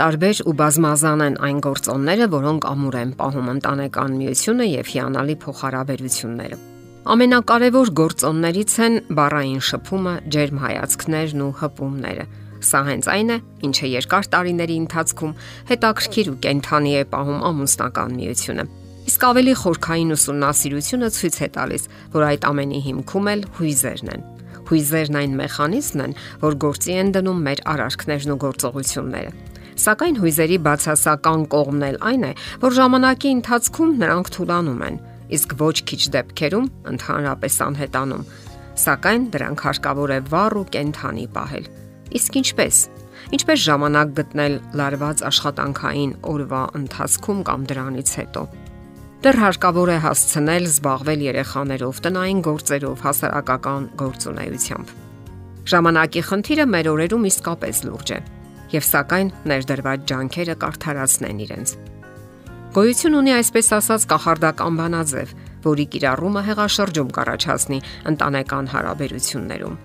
Տարբեր ու բազմազան են այն գործոնները, որոնք ամուր են պահում ընտանեկան միությունը եւ հիանալի փոխհարաբերությունները։ Ամենակարևոր գործոններից են բառային շփումը, ջերմ հայացքներն ու հպումները։ Սա հենց այն է, ինչը երկար տարիների ընթացքում հետաքրքիր ու կենթանի է պահում ամուսնական միությունը։ Իսկ ավելի խորքային ուսումնասիրությունը ցույց է տալիս, որ այդ ամենի հիմքում էլ հույզերն են։ Հույզերն այն մեխանիզմն են, որ գործի են դնում մեր արարքներն ու գործողությունները։ Սակայն հույզերի բացասական կողմն էլ այն է, որ ժամանակի ընթացքում նրանք թուլանում են, իսկ ոչ քիչ դեպքերում ընդհանրապես անհետանում։ Սակայն դրանք հարկավոր է վառ ու կենթանի պահել։ Իսկ ինչպես։ Ինչպես ժամանակ գտնել լարված աշխատանքային օրվա ընթացքում կամ դրանից հետո։ Դեռ հարկավոր է հասցնել զբաղվել երեխաներով, տնային գործերով, հասարակական գործունեությամբ։ Ժամանակի խնդիրը մեր օրերում իսկապես լուրջ է, եւ սակայն ներդրված ջանքերը կարթարացնեն իրենց։ Գոյություն ունի այսպես ասած կախարդական բանաձև, որի կիրառումը հեղաշրջում կառաջացնի ընտանեկան հարաբերություններում։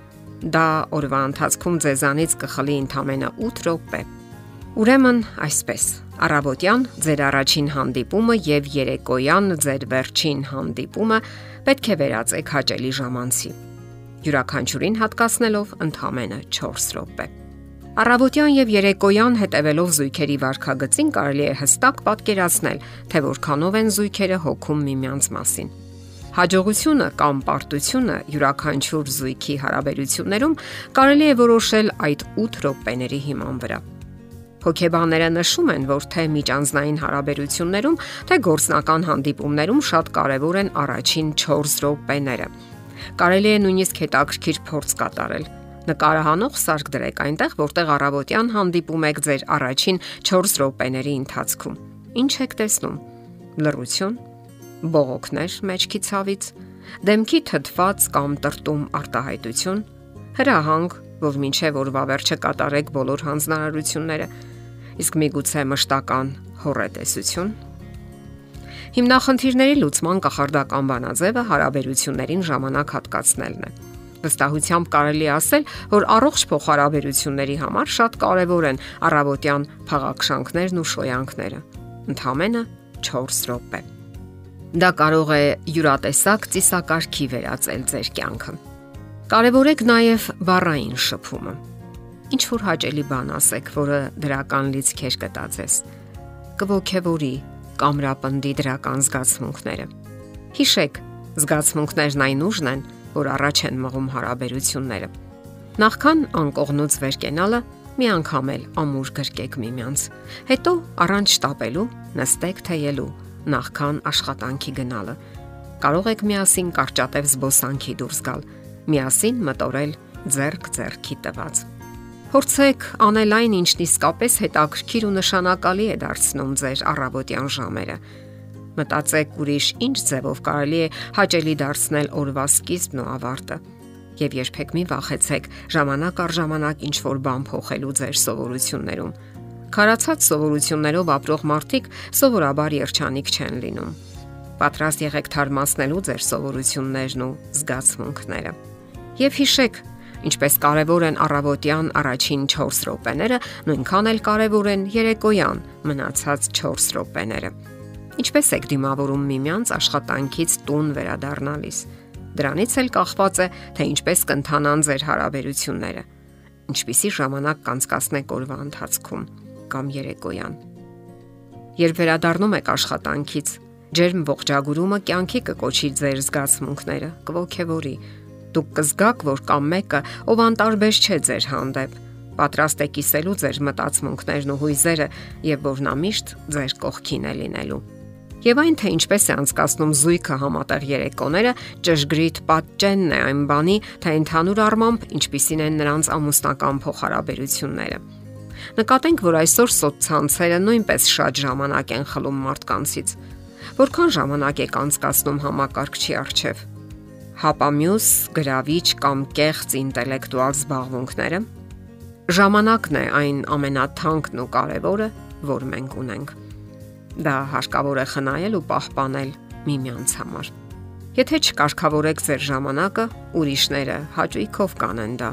Դա օրվա ընթացքում ձեզանից կխլի ընդամենը 8 րոպե Ուրեմն այսպես. Առավոտյան ձեր առաջին հանդիպումը եւ երեկոյան ձեր վերջին հանդիպումը պետք է վերածեք հաճելի ժամանցի։ Յուրաքանչյուրին հատկացնելով ընդամենը 4 րոպե։ Առավոտյան եւ երեկոյան հետևելով զույգերի վարքագծին կարելի է հստակ պատկերացնել, թե որքանով են զույգերը հոգում միմյանց մասին։ Հաջողությունը կամ պարտությունը յուրաքանչյուր զույգի հարաբերություններում կարելի է որոշել այդ 8 րոպեների հիման վրա։ Հոգեբանները նշում են, որ թե միջանձնային հարաբերություններում, թե գործնական հանդիպումներում շատ կարևոր են առաջին 4 րոպեները։ Կարելի է նույնիսկ հետաքրքիր փորձ կատարել։ Նկարահանող սարք դրեք այնտեղ, որտեղ առավոտյան հանդիպում եք ձեր առաջին 4 րոպեների ընթացքում։ Ինչ եք տեսնում։ Լռություն, բողոքներ մեջքի ցավից, դեմքի թթված կամ տրտում արտահայտություն, հրահանգ, որ մինչև օրվա վերջը կատարեք բոլոր հանձնարարությունները իսկ միգուցե մշտական հորետեսություն։ Հիմնախնդիրների լուծման կախարդական բանաձևը հարաբերություններին ժամանակ հատկացնելն է։ Վստահությամբ կարելի ասել, որ առողջ փոխհարաբերությունների համար շատ կարևոր են առավոտյան փաղաքշանքներն ու շոյանքները։ Ընթամենը 4 րոպե։ Դա կարող է յուրատեսակ ծիսակարգի վերածել ձեր կյանքը։ Կարևորեք նաև բառային շփումը ինչ որ հաճելի բան ասեք, որը դրական լիցքեր կտածես։ Կողքեվորի կամրապնդի դրական զգացմունքները։ Հիշեք, զգացմունքներն այն ուժն են, որ առաջ են մղում հարաբերությունները։ Նախքան անկողնուց վեր կենալը մի անգամ էլ ամուր գրկեք միմյանց։ Հետո առանց շտապելու նստեք թեյելու նախքան աշխատանքի գնալը։ Կարող եք միասին կարճատև զբոսանքի դուրս գալ, միասին մտորել ձերք ձերքի տված։ Փորձեք անել այն, ինչն իսկապես հետաքրքիր ու նշանակալի է դարձնում ձեր առավոտյան ժամերը։ Մտածեք ուրիշ ինչ ձևով կարելի է հաճելի դարձնել օրվա սկիզբն ու ավարտը։ Եվ երբեք մի վախեցեք ժամանակ առ ժամանակ ինչ որ բան փոխելու ձեր սովորություններում։ Խարացած սովորություններով ապրող մարդիկ սովորաբար երջանիկ չեն լինում։ Պատրաստ եղեք թարմացնելու ձեր սովորություններն ու զգացմունքները։ Եվ հիշեք, Ինչպես կարևոր են առավոտյան առաջին 4 րոպեները, նույնքան էլ կարևոր են երեկոյան մնացած 4 րոպեները։ Ինչպես եք դիմավորում միմյանց աշխատանքից տուն վերադառնալիս։ Դրանից էլ կախված է, թե ինչպես կընթանան ձեր հարաբերությունները։ Ինչպիսի ժամանակ կանցկացնեք օրվա ընթացքում կամ երեկոյան։ Երբ վերադառնում եք աշխատանքից, ջերմ ողջագուրումը կյանքի կկոչի ձեր զգացմունքները, կողքեվորի Դուք կզգաք, որ կամ մեկը, ով անտարբեր չէ ձեր հանդեպ, պատրաստ է կիսելու ձեր մտածմունքներն ու հույզերը եւ որ նա միշտ ձեր կողքին է լինելու։ Եվ այն թե ինչպես է անցկացնում զույգը համատեղ երեկոները, ճշգրիտ պատճենն է այն բանի, թե ընդհանուր առմամբ ինչպիսին են նրանց ամուսնական փոխհարաբերությունները։ Նկատենք, որ այսօր սոցցանցերը նույնպես շատ ժամանակ են խլում մարդկանցից։ Որքան ժամանակ եք անցկացնում համակարգչի առջև հապամյուս, գրավիչ կամ կեղծ ինտելեկտուալ զբաղմունքները։ Ժամանակն է այն ամենաթանկն ու կարևորը, որ մենք ունենք։ Դա հարկավոր է խնայել ու պահպանել միմյանց համար։ Եթե չկարգավորեք ձեր ժամանակը, ուրիշները հաճույքով կանեն դա։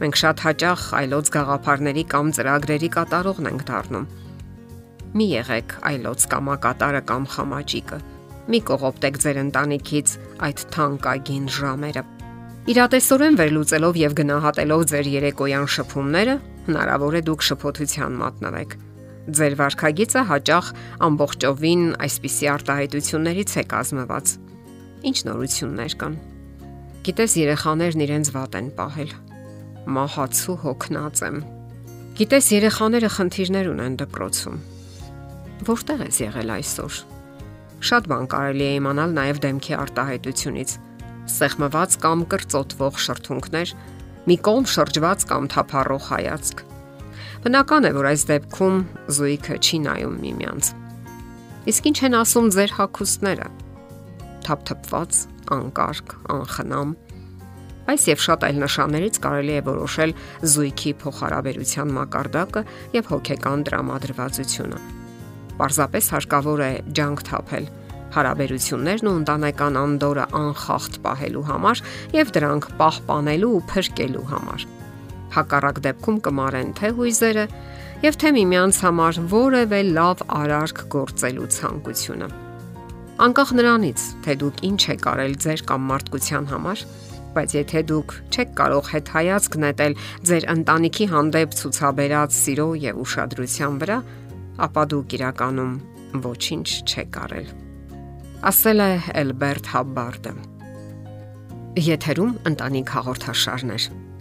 Մենք շատ հաճախ այլոց գաղափարների կամ ծրագրերի կատարողն ենք դառնում։ Մի եղեք այլոց կամակատարը կամ խամաճիկը։ Մի կողոպտեք ձեր ընտանիքից այդ թանկագին ժամերը։ Իրատեսորեն վերլուծելով եւ գնահատելով ձեր երեկոյան շփումները, հնարավոր է դուք շփոթության մատնվեք Ձեր վարքագիծը հաճախ ամբողջովին այսպիսի արտահայտություններից է կազմված։ Ինչ նորություններ կան։ Գիտես, երեխաներն իրենց վատ են պահել։ Մահացու հոգնած եմ։ Գիտես, երեխաները խնդիրներ ունեն դպրոցում։ Որտեղ ես եղել այսօր։ Շատ բան կարելի է իմանալ նաև դեմքի արտահայտությունից։ Սեղմված կամ կրծոտվող շրթունքներ, մի կողմ շրջված կամ թափառող հայացք Բնական է, որ այս դեպքում զույգը չի նայում միմյանց։ Իսկ ինչ են ասում ձեր հակոստները։ Թափթփված, անկարգ, անխնամ։ Այս եւ շատ այլ նշաններից կարելի է որոշել զույգի փոխհարաբերության մակարդակը եւ հոգեկան տրամադրվածությունը։ Պարզապես հարկավոր է ջանք թափել հարաբերություններն ու ընտանեկան անդորը անխախտ պահելու համար եւ դրանք պահպանելու ու փրկելու համար հակառակ դեպքում կմարեն թե հույզերը եւ թե միմյանց համար որևէ լավ արարք գործելու ցանկությունը։ Անկախ նրանից, թե դուք ինչ եք արել ձեր կամ մարդկության համար, բայց եթե դուք չեք կարող հետ հայացք նետել ձեր ընտանիքի հանդեպ ցուցաբերած սիրո եւ ուշադրության վրա, ապա դուք իրականում ոչինչ չեք արել։ Ասել է Էլբերտ Հաբբարդը։ Եթերում ընտանիք հաղորդաշարներ։